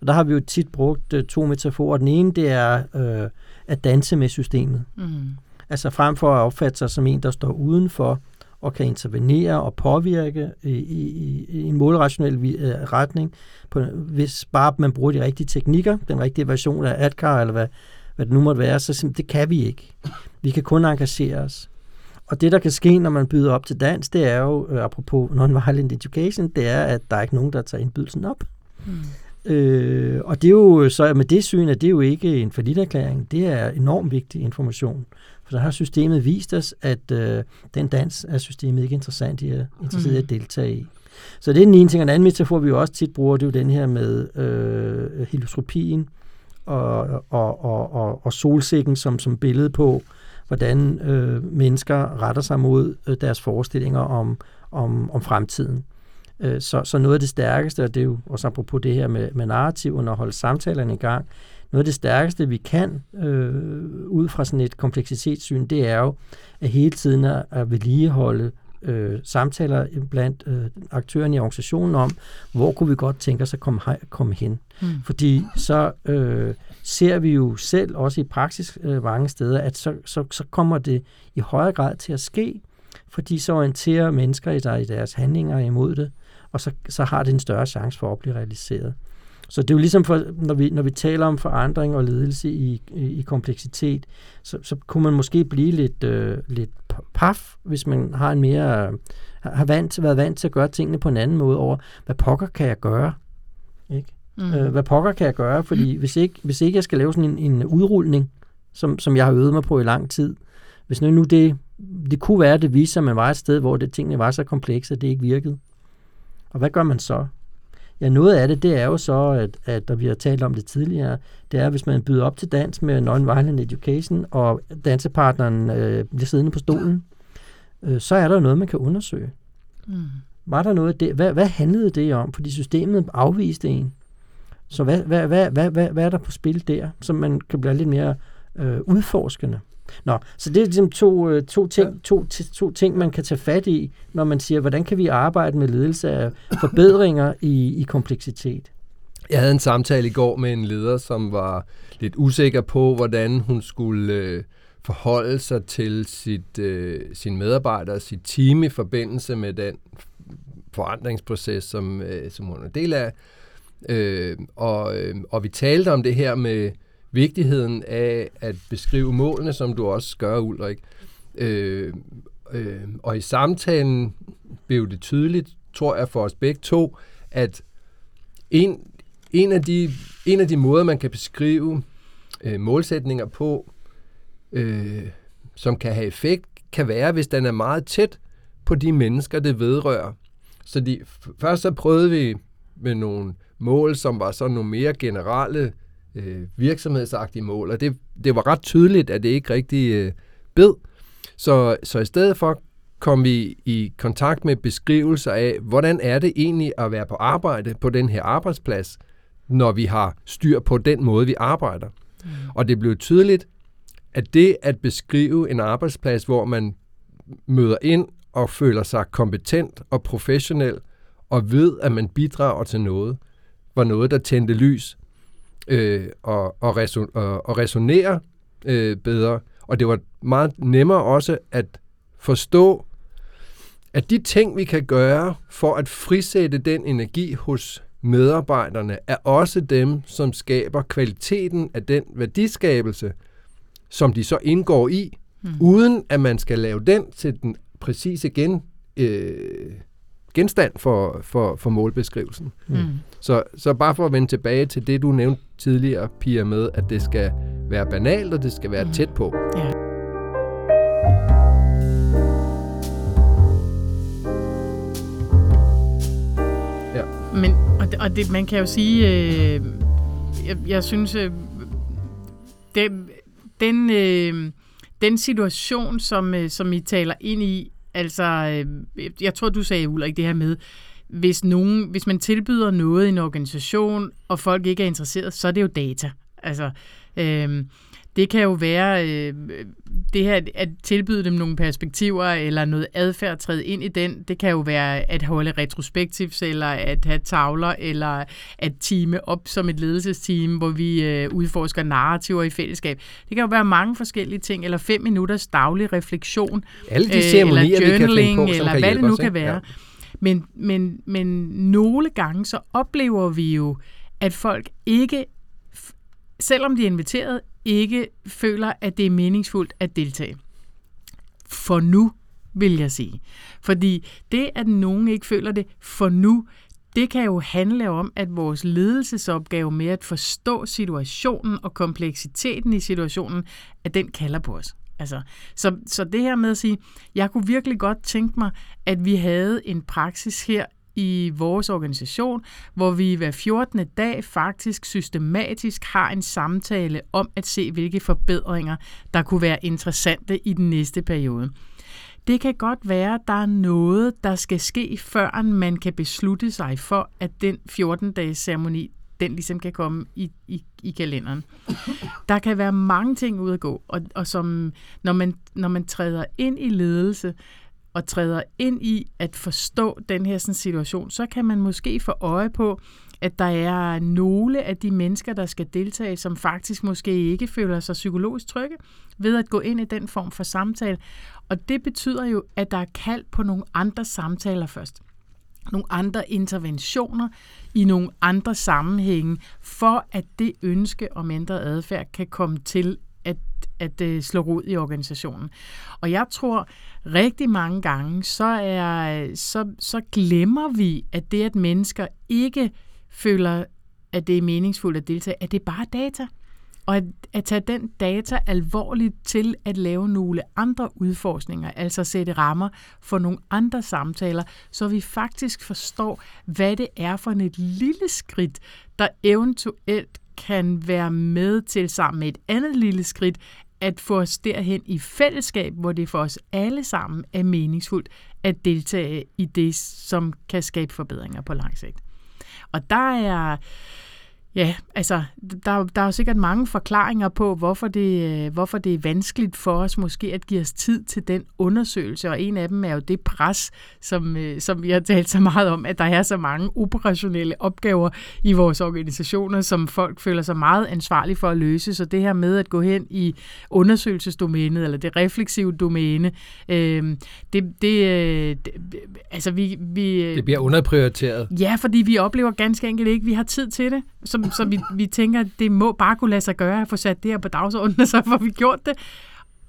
[SPEAKER 4] Og der har vi jo tit brugt uh, to metaforer. Den ene, det er uh, at danse med systemet. Mm. Altså frem for at opfatte sig som en, der står udenfor og kan intervenere og påvirke i, i, i en målrationel uh, retning, på, hvis bare man bruger de rigtige teknikker, den rigtige version af ADKAR, eller hvad, hvad det nu måtte være, så det kan vi ikke. Vi kan kun engagere os. Og det, der kan ske, når man byder op til dans, det er jo, uh, apropos non-violent education, det er, at der er ikke nogen, der tager indbydelsen op. Mm. Øh, og det er jo så med det syn, at det er jo ikke en erklæring. Det er enormt vigtig information. For så har systemet vist os, at øh, den dans er systemet ikke interessant i at, interesseret i at mm. deltage i. Så det er den ene ting. Og den anden metafor, vi jo også tit bruger, det er jo den her med øh, heliostropien og, og, og, og, og solsikken som, som billede på, hvordan øh, mennesker retter sig mod øh, deres forestillinger om, om, om fremtiden. Øh, så, så noget af det stærkeste, og det er jo også apropos det her med, med narrativen og holde samtalerne i gang, noget af det stærkeste, vi kan øh, ud fra sådan et kompleksitetssyn, det er jo at hele tiden at, vedligeholde øh, samtaler blandt øh, aktørerne i organisationen om, hvor kunne vi godt tænke os at komme, komme hen. Mm. Fordi så øh, ser vi jo selv, også i praksis øh, mange steder, at så, så, så kommer det i højere grad til at ske, fordi så orienterer mennesker i, der, i deres handlinger imod det, og så, så har det en større chance for at blive realiseret. Så det er jo ligesom, for, når, vi, når vi taler om forandring og ledelse i, i, i kompleksitet, så, så kunne man måske blive lidt, øh, lidt paf, hvis man har en mere har vant, været vant til at gøre tingene på en anden måde over, hvad pokker kan jeg gøre? Ikke? Mm. Øh, hvad pokker kan jeg gøre? Fordi hvis, ikke, hvis ikke jeg skal lave sådan en, en udrulning, som, som jeg har øvet mig på i lang tid, hvis nu, nu det, det kunne være, at det viser, at man var et sted, hvor det, tingene var så komplekse, at det ikke virkede. Og hvad gør man så? Ja, noget af det, det er jo så, at, at der vi har talt om det tidligere, det er, hvis man byder op til dans med non-violent education, og dansepartneren øh, bliver siddende på stolen, øh, så er der noget, man kan undersøge. Mm. Var der noget det? Hvad, hvad handlede det om? Fordi systemet afviste en. Så hvad, hvad, hvad, hvad, hvad, hvad er der på spil der, som man kan blive lidt mere øh, udforskende? Nå, så det er ligesom to, øh, to, ting, ja. to, to ting, man kan tage fat i, når man siger, hvordan kan vi arbejde med ledelse af forbedringer i, i kompleksitet?
[SPEAKER 2] Jeg havde en samtale i går med en leder, som var lidt usikker på, hvordan hun skulle øh, forholde sig til sit, øh, sin medarbejder og sit team i forbindelse med den forandringsproces, som, øh, som hun er del af. Øh, og, øh, og vi talte om det her med vigtigheden af at beskrive målene, som du også gør, Ulrik. Øh, øh, og i samtalen blev det tydeligt, tror jeg for os begge to, at en, en, af de, en af de måder, man kan beskrive øh, målsætninger på, øh, som kan have effekt, kan være, hvis den er meget tæt på de mennesker, det vedrører. Så de, først så prøvede vi med nogle mål, som var sådan nogle mere generelle øh, virksomhedsagtige mål, og det, det var ret tydeligt, at det ikke rigtig øh, bed. Så, så i stedet for kom vi i kontakt med beskrivelser af, hvordan er det egentlig at være på arbejde på den her arbejdsplads, når vi har styr på den måde, vi arbejder. Mm. Og det blev tydeligt, at det at beskrive en arbejdsplads, hvor man møder ind og føler sig kompetent og professionel, og ved, at man bidrager til noget, var noget, der tændte lys øh, og, og, reson, og, og resonere øh, bedre. Og det var meget nemmere også at forstå, at de ting, vi kan gøre for at frisætte den energi hos medarbejderne, er også dem, som skaber kvaliteten af den værdiskabelse, som de så indgår i, mm. uden at man skal lave den til den præcise gen, øh, genstand for, for, for målbeskrivelsen. Mm. Så, så bare for at vende tilbage til det, du nævnte tidligere, Pia, med, at det skal være banalt, og det skal være mm. tæt på. Ja.
[SPEAKER 3] Ja. Men, og, det, og det, man kan jo sige, øh, jeg, jeg synes, øh, det, den, øh, den situation, som, øh, som I taler ind i, altså, øh, jeg tror, du sagde, Ulrik, det her med, hvis, nogen, hvis man tilbyder noget i en organisation, og folk ikke er interesseret, så er det jo data. Altså, øh, det kan jo være øh, det her at tilbyde dem nogle perspektiver eller noget adfærd træde ind i den. Det kan jo være at holde retrospektivs eller at have tavler eller at teame op som et ledelsesteam, hvor vi øh, udforsker narrativer i fællesskab. Det kan jo være mange forskellige ting, eller fem minutters daglig refleksion,
[SPEAKER 2] Alle de øh, eller
[SPEAKER 3] journaling,
[SPEAKER 2] på,
[SPEAKER 3] eller hvad det nu kan være. Ja. Men, men, men nogle gange så oplever vi jo, at folk ikke selvom de er inviteret, ikke føler, at det er meningsfuldt at deltage. For nu, vil jeg sige. Fordi det, at nogen ikke føler det for nu, det kan jo handle om, at vores ledelsesopgave med at forstå situationen og kompleksiteten i situationen, at den kalder på os. Altså, så, så det her med at sige, jeg kunne virkelig godt tænke mig, at vi havde en praksis her i vores organisation, hvor vi hver 14. dag faktisk systematisk har en samtale om at se, hvilke forbedringer, der kunne være interessante i den næste periode. Det kan godt være, at der er noget, der skal ske, før man kan beslutte sig for, at den 14-dages ceremoni, den ligesom kan komme i, i, i kalenderen. Der kan være mange ting ud at gå, og, og som, når, man, når man træder ind i ledelse, og træder ind i at forstå den her sådan, situation, så kan man måske få øje på, at der er nogle af de mennesker, der skal deltage, som faktisk måske ikke føler sig psykologisk trygge ved at gå ind i den form for samtale. Og det betyder jo, at der er kald på nogle andre samtaler først. Nogle andre interventioner i nogle andre sammenhænge, for at det ønske om ændret adfærd kan komme til at, øh, slå rod i organisationen. Og jeg tror rigtig mange gange, så, er, så, så glemmer vi, at det, at mennesker ikke føler, at det er meningsfuldt at deltage, at det er bare data. Og at, at tage den data alvorligt til at lave nogle andre udforskninger, altså sætte rammer for nogle andre samtaler, så vi faktisk forstår, hvad det er for et lille skridt, der eventuelt kan være med til sammen med et andet lille skridt at få os derhen i fællesskab, hvor det for os alle sammen er meningsfuldt at deltage i det, som kan skabe forbedringer på lang sigt. Og der er Ja, altså, der, der er jo sikkert mange forklaringer på, hvorfor det, øh, hvorfor det er vanskeligt for os måske at give os tid til den undersøgelse, og en af dem er jo det pres, som, øh, som vi har talt så meget om, at der er så mange operationelle opgaver i vores organisationer, som folk føler sig meget ansvarlige for at løse. Så det her med at gå hen i undersøgelsesdomænet, eller det refleksive domæne, øh, det, det, øh, altså vi, vi...
[SPEAKER 2] Det bliver underprioriteret.
[SPEAKER 3] Ja, fordi vi oplever ganske enkelt ikke, at vi har tid til det. Så så, som vi, vi tænker, det må bare kunne lade sig gøre at få sat det her på dagsordenen, [LAUGHS] og så får vi gjort det.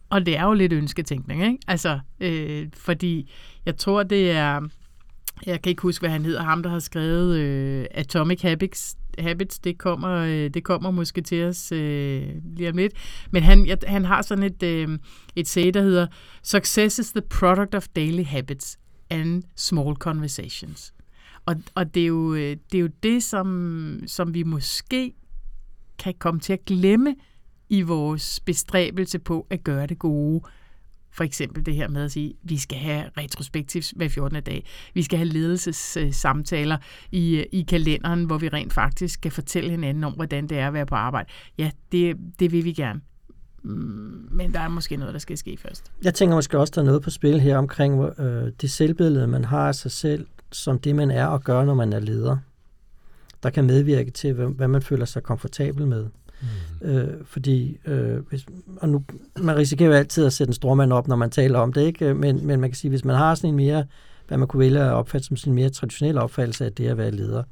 [SPEAKER 3] Og det er jo lidt ønsketænkning, ikke? Altså, øh, fordi jeg tror, det er jeg kan ikke huske, hvad han hedder, ham der har skrevet øh, Atomic Habits, Habits det, kommer, øh, det kommer måske til os øh, lige om lidt. Men han, jeg, han har sådan et, øh, et sæt, der hedder Success is the product of daily habits and small conversations. Og, og det, er jo, øh, det er jo det, som, som vi måske kan komme til at glemme i vores bestræbelse på at gøre det gode. For eksempel det her med at sige, at vi skal have retrospektivs hver 14. dag. Vi skal have ledelsessamtaler øh, i, øh, i kalenderen, hvor vi rent faktisk skal fortælle hinanden om, hvordan det er at være på arbejde. Ja, det, det vil vi gerne. Mm, men der er måske noget, der skal ske først.
[SPEAKER 4] Jeg tænker måske også, der er noget på spil her omkring øh, det selvbillede, man har af sig selv, som det, man er og gør, når man er leder. Der kan medvirke til, hvad man føler sig komfortabel med. Mm. Øh, fordi, øh, hvis, og nu, man risikerer jo altid at sætte en stormand op, når man taler om det, ikke? Men, men man kan sige, hvis man har sådan en mere, hvad man kunne vælge at opfatte som sin mere traditionelle opfattelse af det at være leder,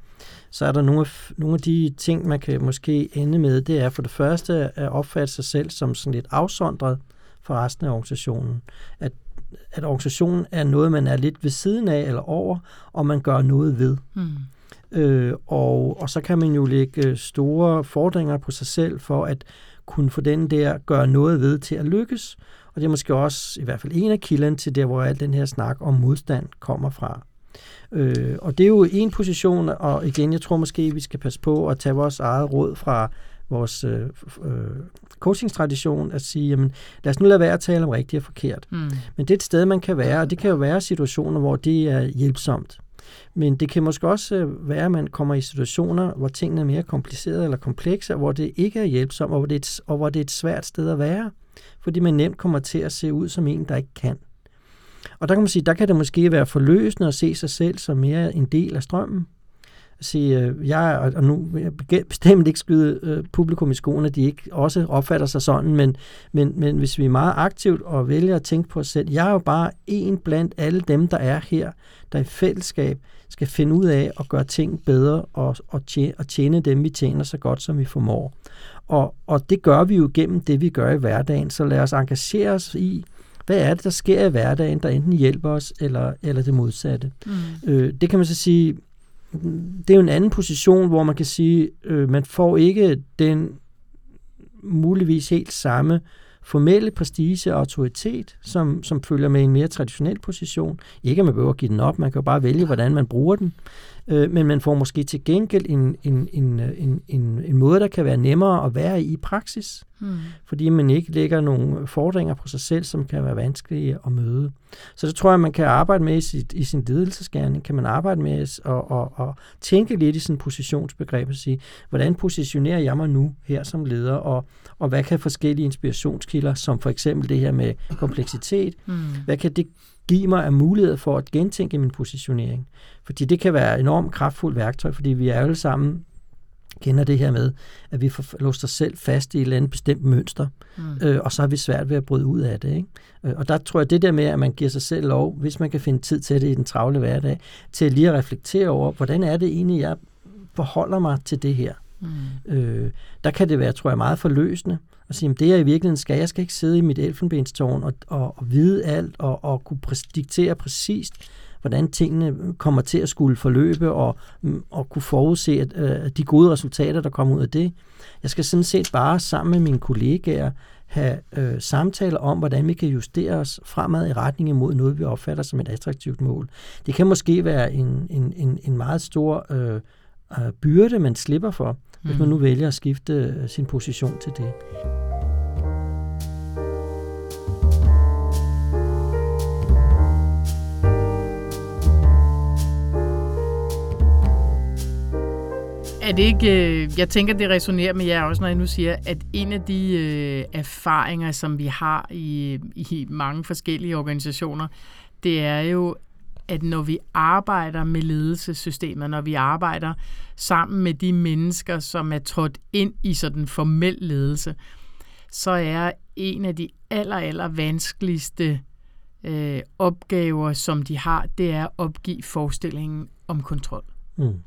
[SPEAKER 4] så er der nogle af, nogle af de ting, man kan måske ende med, det er for det første at opfatte sig selv som sådan lidt afsondret fra resten af organisationen. At, at organisationen er noget, man er lidt ved siden af eller over, og man gør noget ved. Mm. Øh, og, og så kan man jo lægge store fordringer på sig selv for at kunne få den der gøre noget ved til at lykkes. Og det er måske også i hvert fald en af kilderne til der, hvor al den her snak om modstand kommer fra. Øh, og det er jo en position, og igen, jeg tror måske, vi skal passe på at tage vores eget råd fra vores øh, øh, coachingstradition at sige, jamen, lad os nu lade være at tale om rigtigt og forkert. Mm. Men det er et sted, man kan være, og det kan jo være situationer, hvor det er hjælpsomt. Men det kan måske også øh, være, at man kommer i situationer, hvor tingene er mere komplicerede eller komplekse, hvor det ikke er hjælpsomt, og hvor det er et, og hvor det er et svært sted at være, fordi man nemt kommer til at se ud som en, der ikke kan. Og der kan man sige, der kan det måske være forløsende at se sig selv som mere en del af strømmen. Sige, øh, jeg, og nu jeg bestemt ikke skyde øh, publikum i skoene, de ikke også opfatter sig sådan, men, men, men hvis vi er meget aktivt og vælger at tænke på os selv, jeg er jo bare en blandt alle dem, der er her, der i fællesskab skal finde ud af at gøre ting bedre og, og, tjene, og tjene dem, vi tjener så godt, som vi formår. Og, og det gør vi jo gennem det, vi gør i hverdagen, så lad os engagere os i, hvad er det, der sker i hverdagen, der enten hjælper os, eller, eller det modsatte. Mm. Øh, det kan man så sige, det er jo en anden position, hvor man kan sige, øh, man får ikke den muligvis helt samme formelle prestige og autoritet, som, som følger med en mere traditionel position. Ikke at man behøver at give den op, man kan jo bare vælge, hvordan man bruger den øh, men man får måske til gengæld en, en, en, en, en, en måde, der kan være nemmere at være i praksis, hmm. fordi man ikke lægger nogle fordringer på sig selv, som kan være vanskelige at møde. Så det tror jeg, man kan arbejde med i, sit, i sin ledelsesgærning, kan man arbejde med at og, og, og tænke lidt i sin positionsbegreb og sige, hvordan positionerer jeg mig nu her som leder, og, og hvad kan forskellige inspirationskilder, som for eksempel det her med kompleksitet, hmm. hvad kan det give mig af mulighed for at gentænke min positionering. Fordi det kan være enormt kraftfuldt værktøj, fordi vi er alle sammen kender det her med, at vi får låst os selv fast i et eller andet bestemt mønster, mm. øh, og så har vi svært ved at bryde ud af det. Ikke? Øh, og der tror jeg, det der med, at man giver sig selv lov, hvis man kan finde tid til det i den travle hverdag, til lige at reflektere over, hvordan er det egentlig, jeg forholder mig til det her. Mm. Øh, der kan det være, tror jeg, meget forløsende at sige, det jeg i virkeligheden skal, jeg skal ikke sidde i mit elfenbenstårn og, og, og vide alt og, og kunne præ- diktere præcist, hvordan tingene kommer til at skulle forløbe og, mm, og kunne forudse at, øh, de gode resultater, der kommer ud af det. Jeg skal sådan set bare sammen med mine kollegaer have øh, samtaler om, hvordan vi kan justere os fremad i retning imod noget, vi opfatter som et attraktivt mål. Det kan måske være en, en, en, en meget stor øh, øh, byrde, man slipper for, hvis man nu mm. vælger at skifte øh, sin position til det.
[SPEAKER 3] Er det ikke, øh, jeg tænker, det resonerer med jer også, når jeg nu siger, at en af de øh, erfaringer, som vi har i, i mange forskellige organisationer, det er jo, at når vi arbejder med ledelsessystemer, når vi arbejder sammen med de mennesker, som er trådt ind i sådan formel ledelse, så er en af de aller, aller vanskeligste øh, opgaver, som de har, det er at opgive forestillingen om kontrol. Mm.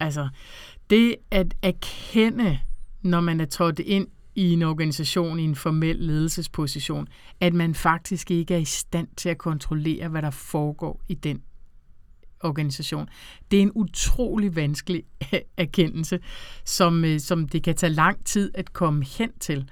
[SPEAKER 3] Altså, det at erkende, når man er trådt ind i en organisation, i en formel ledelsesposition, at man faktisk ikke er i stand til at kontrollere, hvad der foregår i den organisation. Det er en utrolig vanskelig [LAUGHS] erkendelse, som, øh, som det kan tage lang tid at komme hen til.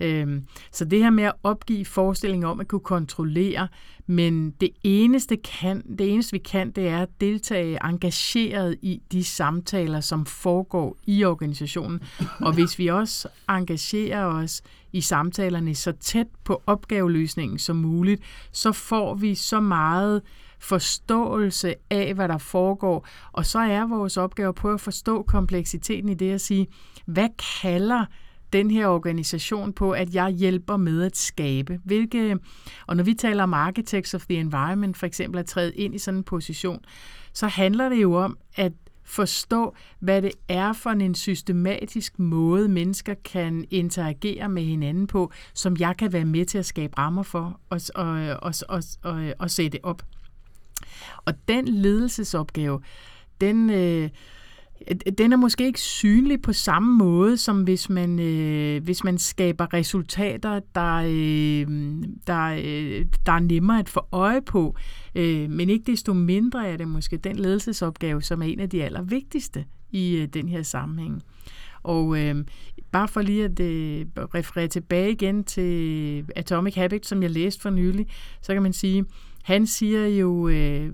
[SPEAKER 3] Øhm, så det her med at opgive forestillingen om at kunne kontrollere, men det eneste, kan, det eneste vi kan, det er at deltage engageret i de samtaler, som foregår i organisationen. Og hvis vi også engagerer os i samtalerne så tæt på opgaveløsningen som muligt, så får vi så meget forståelse af, hvad der foregår. Og så er vores opgave at prøve at forstå kompleksiteten i det at sige, hvad kalder den her organisation på, at jeg hjælper med at skabe. Hvilke, og når vi taler om architects of the environment, for eksempel at træde ind i sådan en position, så handler det jo om at forstå, hvad det er for en systematisk måde, mennesker kan interagere med hinanden på, som jeg kan være med til at skabe rammer for og, og, og, og, og, og sætte op. Og den ledelsesopgave, den... Øh, den er måske ikke synlig på samme måde, som hvis man, øh, hvis man skaber resultater, der, øh, der, øh, der er nemmere at få øje på. Øh, men ikke desto mindre er det måske den ledelsesopgave, som er en af de allervigtigste i øh, den her sammenhæng. Og øh, bare for lige at øh, referere tilbage igen til Atomic Habits, som jeg læste for nylig, så kan man sige, han siger jo, øh,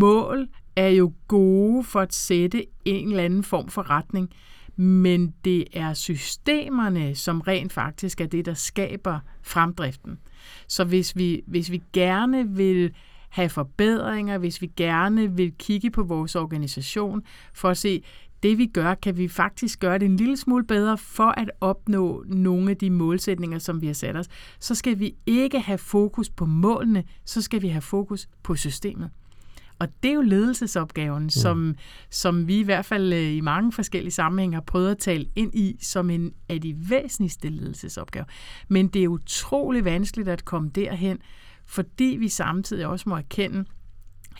[SPEAKER 3] mål er jo gode for at sætte en eller anden form for retning, men det er systemerne, som rent faktisk er det, der skaber fremdriften. Så hvis vi, hvis vi gerne vil have forbedringer, hvis vi gerne vil kigge på vores organisation for at se, det vi gør, kan vi faktisk gøre det en lille smule bedre for at opnå nogle af de målsætninger, som vi har sat os, så skal vi ikke have fokus på målene, så skal vi have fokus på systemet. Og det er jo ledelsesopgaven, mm. som, som vi i hvert fald øh, i mange forskellige sammenhænge har prøvet at tale ind i som en af de væsentligste ledelsesopgaver. Men det er utrolig vanskeligt at komme derhen, fordi vi samtidig også må erkende,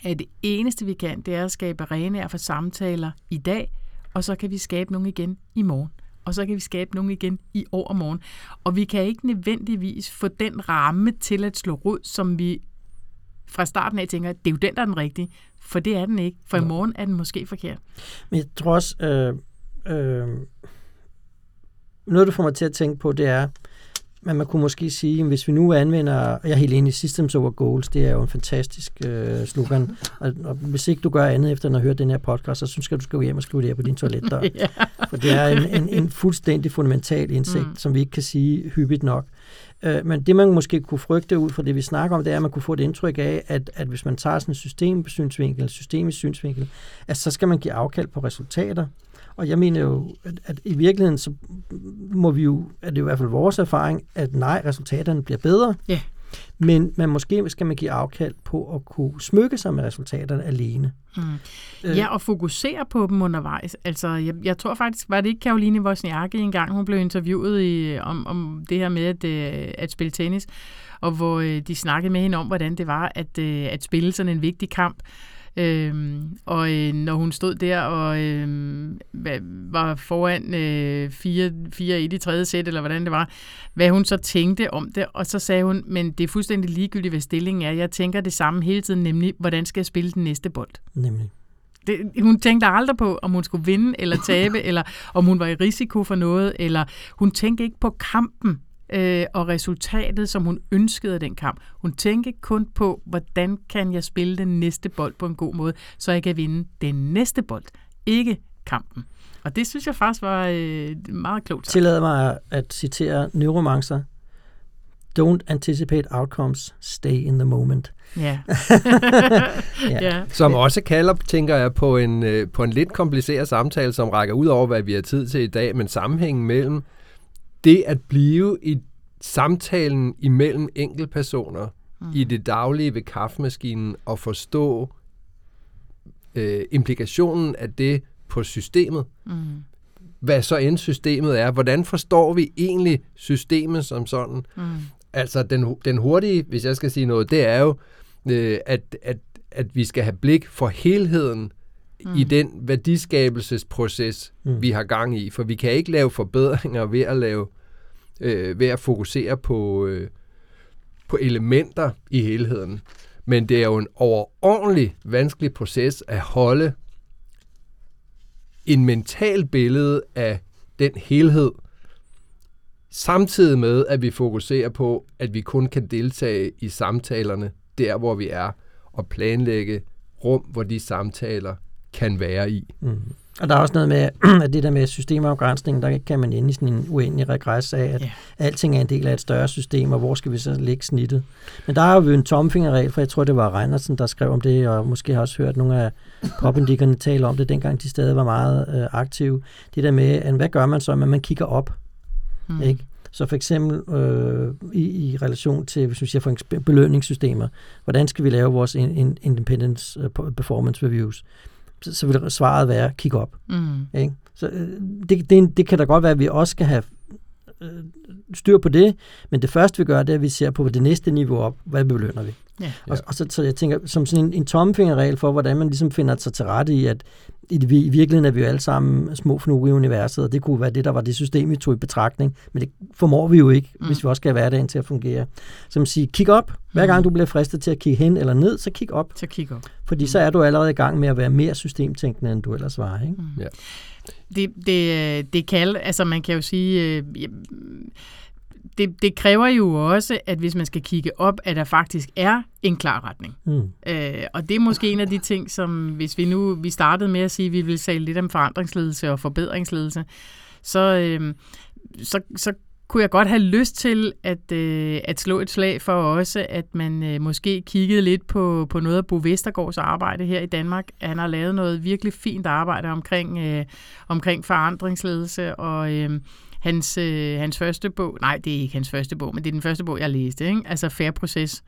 [SPEAKER 3] at det eneste vi kan, det er at skabe arenaer for samtaler i dag, og så kan vi skabe nogle igen i morgen. Og så kan vi skabe nogle igen i overmorgen. Og vi kan ikke nødvendigvis få den ramme til at slå rod, som vi fra starten af tænker, det er jo den, der er den rigtige. For det er den ikke. For i morgen er den måske forkert.
[SPEAKER 4] Men jeg tror også, øh, øh, noget du får mig til at tænke på, det er, men man kunne måske sige, at hvis vi nu anvender, og jeg er helt enig, Systems over Goals, det er jo en fantastisk øh, slogan, og, og hvis ikke du gør andet efter at hørt den her podcast, så synes jeg, du skal gå hjem og skrive det her på din toiletdør. [LAUGHS] yeah. For det er en, en, en fuldstændig fundamental indsigt, mm. som vi ikke kan sige hyppigt nok. Øh, men det, man måske kunne frygte ud fra det, vi snakker om, det er, at man kunne få et indtryk af, at, at hvis man tager sådan en systemsynsvinkel, systemisk synsvinkel, at så skal man give afkald på resultater. Og jeg mener jo, at, at i virkeligheden, så må vi jo, at det er i hvert fald vores erfaring, at nej, resultaterne bliver bedre.
[SPEAKER 3] Ja.
[SPEAKER 4] Men man måske skal man give afkald på at kunne smykke sig med resultaterne alene.
[SPEAKER 3] Mm. Øh. Ja, og fokusere på dem undervejs. Altså, jeg, jeg tror faktisk, var det ikke Karoline Wozniacki engang, hun blev interviewet i, om, om det her med at, øh, at spille tennis, og hvor øh, de snakkede med hende om, hvordan det var at, at spille sådan en vigtig kamp. Øhm, og øh, når hun stod der og øh, var foran øh, 4-1 i tredje sæt, eller hvordan det var, hvad hun så tænkte om det, og så sagde hun, men det er fuldstændig ligegyldigt, hvad stillingen er. Jeg tænker det samme hele tiden, nemlig, hvordan skal jeg spille den næste bold?
[SPEAKER 4] Nemlig.
[SPEAKER 3] Det, hun tænkte aldrig på, om hun skulle vinde eller tabe, [LAUGHS] eller om hun var i risiko for noget, eller hun tænkte ikke på kampen øh, og resultatet, som hun ønskede af den kamp. Hun tænkte kun på, hvordan kan jeg spille den næste bold på en god måde, så jeg kan vinde den næste bold, ikke kampen. Og det synes jeg faktisk var øh, meget klogt.
[SPEAKER 4] Tillad mig at citere neuromancer. Don't anticipate outcomes, stay in the moment.
[SPEAKER 3] Ja.
[SPEAKER 2] ja. [LAUGHS] [LAUGHS] ja. Som også kalder, tænker jeg, på en, øh, på en lidt kompliceret samtale, som rækker ud over, hvad vi har tid til i dag, men sammenhængen mellem det at blive i samtalen imellem enkeltpersoner mm. i det daglige ved kaffemaskinen og forstå øh, implikationen af det på systemet. Mm. Hvad så end systemet er. Hvordan forstår vi egentlig systemet som sådan? Mm. Altså den, den hurtige, hvis jeg skal sige noget, det er jo, øh, at, at, at vi skal have blik for helheden mm. i den værdiskabelsesproces, mm. vi har gang i. For vi kan ikke lave forbedringer ved at lave øh, ved at fokusere på, øh, på elementer i helheden. Men det er jo en overordentlig vanskelig proces at holde en mental billede af den helhed, samtidig med, at vi fokuserer på, at vi kun kan deltage i samtalerne der, hvor vi er, og planlægge rum, hvor de samtaler kan være i.
[SPEAKER 4] Mm. Og der er også noget med, [CLEARS THROAT] at det der med systemafgrænsning, der kan man ende i sådan en uendelig regress af, at
[SPEAKER 3] Ja.
[SPEAKER 4] alting er en del af et større system, og hvor skal vi så lægge snittet? Men der er jo en tomfingerregel, for jeg tror, det var Reinersen, der skrev om det, og måske har også hørt nogle af popindikkerne [LAUGHS] tale om det, dengang de stadig var meget øh, aktive. Det der med, at hvad gør man så, når man kigger op?
[SPEAKER 3] Mm.
[SPEAKER 4] Ikke? Så for eksempel øh, i, i relation til, hvis vi siger for belønningssystemer, hvordan skal vi lave vores in, in, independence øh, performance reviews? Så, vil svaret være, kig op.
[SPEAKER 3] Mm.
[SPEAKER 4] Ikke? Så øh, det, det, det kan da godt være, at vi også skal have styr på det, men det første vi gør, det er, at vi ser på det næste niveau op, hvad belønner vi?
[SPEAKER 3] Ja.
[SPEAKER 4] Og, og så, så jeg tænker, som sådan en, en tomfingerregel for, hvordan man ligesom finder sig til rette i, at i, det- i virkeligheden er vi jo alle sammen små fnuge i universet, og det kunne være det, der var det system, vi tog i betragtning, men det formår vi jo ikke, mm. hvis vi også skal have hverdagen til at fungere. Så man siger, kig op. Hver gang du bliver fristet til at kigge hen eller ned, så kig op,
[SPEAKER 3] Så kig op.
[SPEAKER 4] fordi så er du allerede i gang med at være mere systemtænkende, end du ellers var. Ikke?
[SPEAKER 2] Ja.
[SPEAKER 3] Det, det, det kan, altså man kan jo sige, øh, det, det kræver jo også, at hvis man skal kigge op, at der faktisk er en klar retning.
[SPEAKER 4] Mm.
[SPEAKER 3] Øh, og det er måske en af de ting, som hvis vi nu vi startede med at sige, at vi vil tale lidt om forandringsledelse og forbedringsledelse, så, øh, så, så kunne jeg godt have lyst til at, øh, at slå et slag for også, at man øh, måske kiggede lidt på, på noget af Bo Vestergaards arbejde her i Danmark. Han har lavet noget virkelig fint arbejde omkring, øh, omkring forandringsledelse, og øh, hans, øh, hans første bog, nej, det er ikke hans første bog, men det er den første bog, jeg læste, ikke? altså Fair Proces.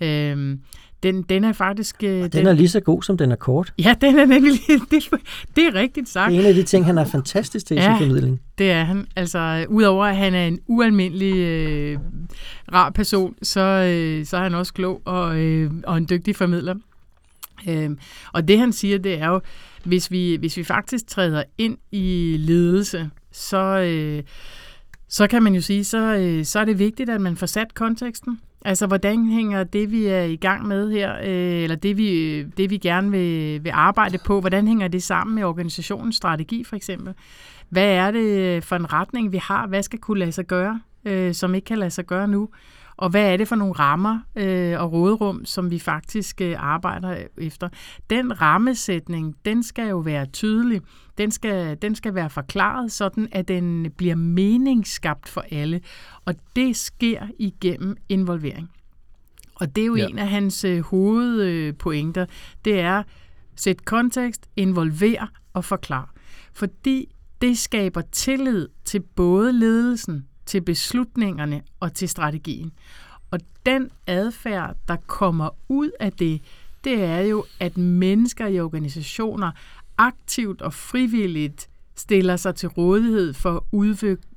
[SPEAKER 3] Øh, den, den er faktisk... Øh,
[SPEAKER 4] Den er lige så god, som den er kort.
[SPEAKER 3] Ja, den er nemlig... [LAUGHS] Det, det er rigtigt sagt.
[SPEAKER 4] Det er en af de ting, han er fantastisk til i sin
[SPEAKER 3] Ja.
[SPEAKER 4] formidling.
[SPEAKER 3] Det er han. Altså, udover at han er en ualmindelig øh, rar person, så, øh, så er han også klog og, øh, og en dygtig formidler. Øh, og det han siger, det er jo, hvis vi, hvis vi faktisk træder ind i ledelse, så, øh, så kan man jo sige, så, øh, så er det vigtigt, at man får sat konteksten. Altså, hvordan hænger det, vi er i gang med her, øh, eller det vi, det, vi gerne vil, vil arbejde på, hvordan hænger det sammen med organisationens strategi, for eksempel? Hvad er det for en retning, vi har? Hvad skal kunne lade sig gøre, øh, som ikke kan lade sig gøre nu? Og hvad er det for nogle rammer øh, og råderum, som vi faktisk øh, arbejder efter? Den rammesætning, den skal jo være tydelig. Den skal, den skal være forklaret, sådan at den bliver meningsskabt for alle. Og det sker igennem involvering. Og det er jo
[SPEAKER 2] Ja.
[SPEAKER 3] en af hans øh, hovedpointer. Det er sæt kontekst, involver og forklar. Fordi det skaber tillid til både ledelsen, til beslutningerne og til strategien. Og den adfærd, der kommer ud af det, det er jo, at mennesker i organisationer aktivt og frivilligt stiller sig til rådighed for at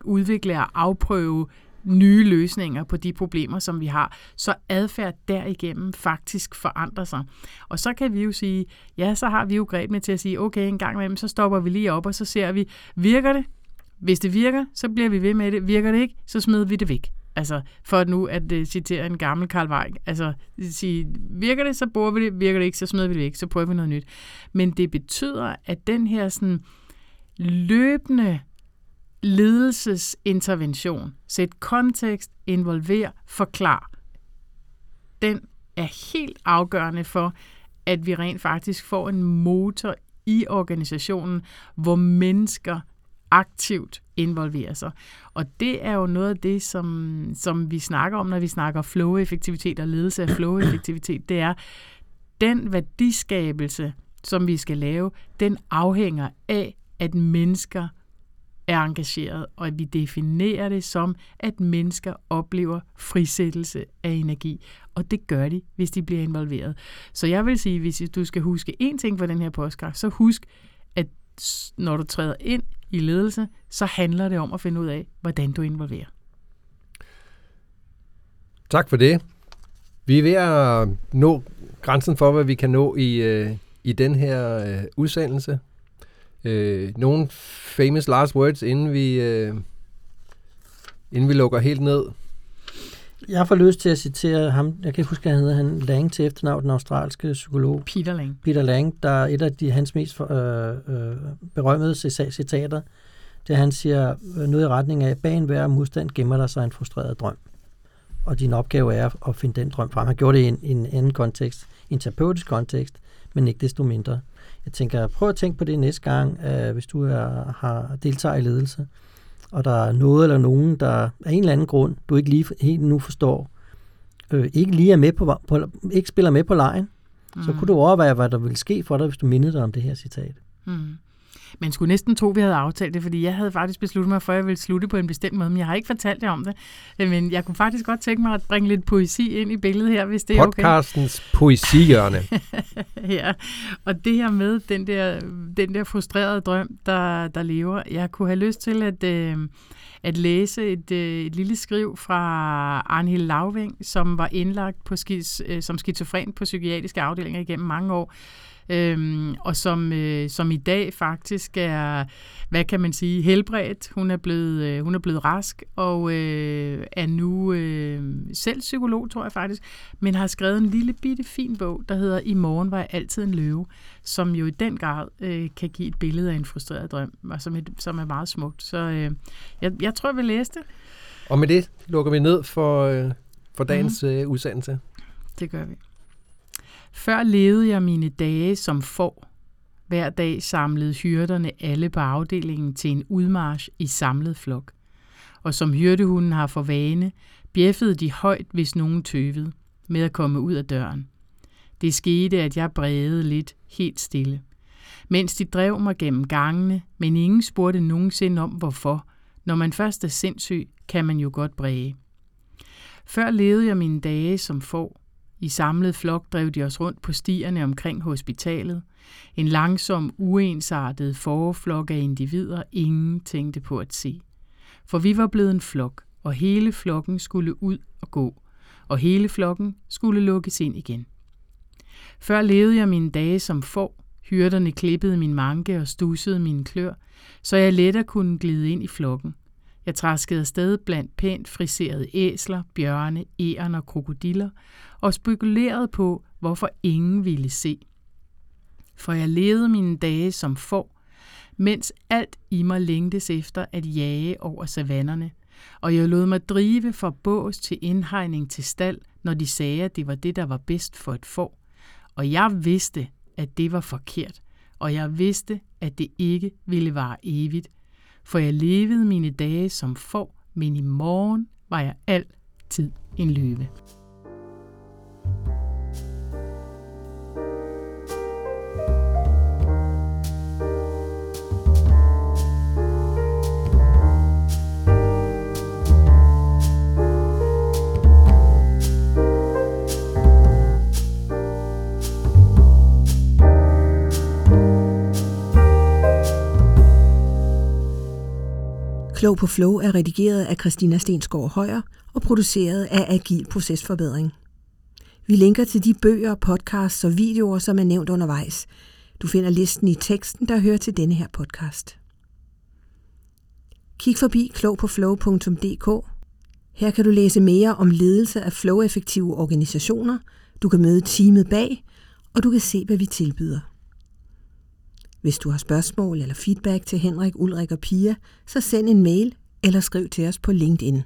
[SPEAKER 3] udvikle og afprøve nye løsninger på de problemer, som vi har, så adfærd derigennem faktisk forandrer sig. Og så kan vi jo sige, ja, så har vi jo greb med til at sige, okay, en gang imellem, så stopper vi lige op, og så ser vi, virker det? Hvis det virker, så bliver vi ved med det. Virker det ikke, så smider vi det væk. Altså, for nu at uh, citere en gammel Karl Weig. Altså, sige, virker det, så bruger vi det. Virker det ikke, så smider vi det væk. Så prøver vi noget nyt. Men det betyder, at den her sådan løbende ledelsesintervention, sæt kontekst, involver, forklar, den er helt afgørende for, at vi rent faktisk får en motor i organisationen, hvor mennesker aktivt involverer sig. Og det er jo noget af det, som, som vi snakker om, når vi snakker flow-effektivitet og ledelse af flow-effektivitet. Det er, den værdiskabelse, som vi skal lave, den afhænger af, at mennesker er engageret, og at vi definerer det som, at mennesker oplever frisættelse af energi. Og det gør de, hvis de bliver involveret. Så jeg vil sige, hvis du skal huske én ting fra den her podcast, så husk, at når du træder ind i ledelse, så handler det om at finde ud af, hvordan du involverer.
[SPEAKER 2] Tak for det. Vi er ved at nå grænsen for, hvad vi kan nå i, øh, i den her øh, udsendelse. Øh, nogle famous last words, inden vi, øh, inden vi lukker helt ned.
[SPEAKER 4] Jeg får lyst til at citere ham, jeg kan ikke huske, hvad han hedder, han Lang til efternavn, den australske psykolog.
[SPEAKER 3] Peter Lang.
[SPEAKER 4] Peter Lang, der er et af de, hans mest øh, øh, berømmede citater, det han siger øh, noget i retning af, bag enhver modstand gemmer der sig en frustreret drøm. Og din opgave er at finde den drøm frem. Han gjorde det i en, en anden kontekst, en terapeutisk kontekst, men ikke desto mindre. Jeg tænker, prøv at tænke på det næste gang, øh, hvis du er, har deltager i ledelse, og der er noget eller nogen, der af en eller anden grund, du ikke lige helt nu forstår, øh, ikke lige er med på, på, ikke spiller med på lejen, mm. så kunne du overveje, hvad der ville ske for dig, hvis du mindede dig om det her citat. Mm.
[SPEAKER 3] Men skulle næsten tro, vi havde aftalt det, fordi jeg havde faktisk besluttet mig for, at jeg ville slutte på en bestemt måde, men jeg har ikke fortalt jer om det. Men jeg kunne faktisk godt tænke mig at bringe lidt poesi ind i billedet her, hvis det er
[SPEAKER 2] okay. Podcastens poesihjørne. [LAUGHS]
[SPEAKER 3] ja, og det her med den der, den der frustrerede drøm, der, der lever. Jeg kunne have lyst til at... Øh, at læse et, øh, et lille skriv fra Arnhild Laving, som var indlagt på skis, øh, som skizofren på psykiatriske afdelinger igennem mange år, øhm, og som, øh, som i dag faktisk er, hvad kan man sige, helbredt. Hun er blevet, øh, hun er blevet rask og øh, er nu øh, selv psykolog, tror jeg faktisk, men har skrevet en lille bitte fin bog, der hedder I morgen var jeg altid en løve, som jo i den grad øh, kan give et billede af en frustreret drøm, og som, et, som er meget smukt. Så øh, jeg, jeg tror, jeg vil læse det.
[SPEAKER 2] Og med det lukker vi ned for, øh, for dagens mm. øh, udsendelse.
[SPEAKER 3] Det gør vi. Før levede jeg mine dage som får. Hver dag samlede hyrderne alle på afdelingen til en udmarsch i samlet flok. Og som hyrdehunden har for vane, bjeffede de højt, hvis nogen tøvede, med at komme ud af døren. Det skete, at jeg brede lidt helt stille. Mens de drev mig gennem gangene, men ingen spurgte nogensinde om hvorfor. Når man først er sindssyg, kan man jo godt bræge. Før levede jeg mine dage som får, i samlet flok drev de os rundt på stierne omkring hospitalet. En langsom, uensartet forflok af individer, ingen tænkte på at se. For vi var blevet en flok, og hele flokken skulle ud og gå, og hele flokken skulle lukkes ind igen. Før levede jeg mine dage som får, hyrderne klippede min manke og stussede mine klør, så jeg lettere kunne glide ind i flokken. Jeg traskede afsted blandt pænt friserede æsler, bjørne, æren og krokodiller, og spekulerede på, hvorfor ingen ville se. For jeg levede mine dage som får, mens alt i mig længtes efter at jage over savannerne, og jeg lod mig drive fra bås til indhegning til stald, når de sagde, at det var det, der var bedst for et får. Og jeg vidste, at det var forkert, og jeg vidste, at det ikke ville vare evigt, for jeg levede mine dage som får, men i morgen var jeg altid en løve.
[SPEAKER 1] Klog på Flow er redigeret af Christina Stensgaard Højer og produceret af Agil Procesforbedring. Vi linker til de bøger, podcasts og videoer, som er nævnt undervejs. Du finder listen i teksten, der hører til denne her podcast. Kig forbi klogpåflow.dk. Her kan du læse mere om ledelse af flow-effektive organisationer, du kan møde teamet bag, og du kan se, hvad vi tilbyder. Hvis du har spørgsmål eller feedback til Henrik, Ulrik og Pia, så send en mail eller skriv til os på LinkedIn.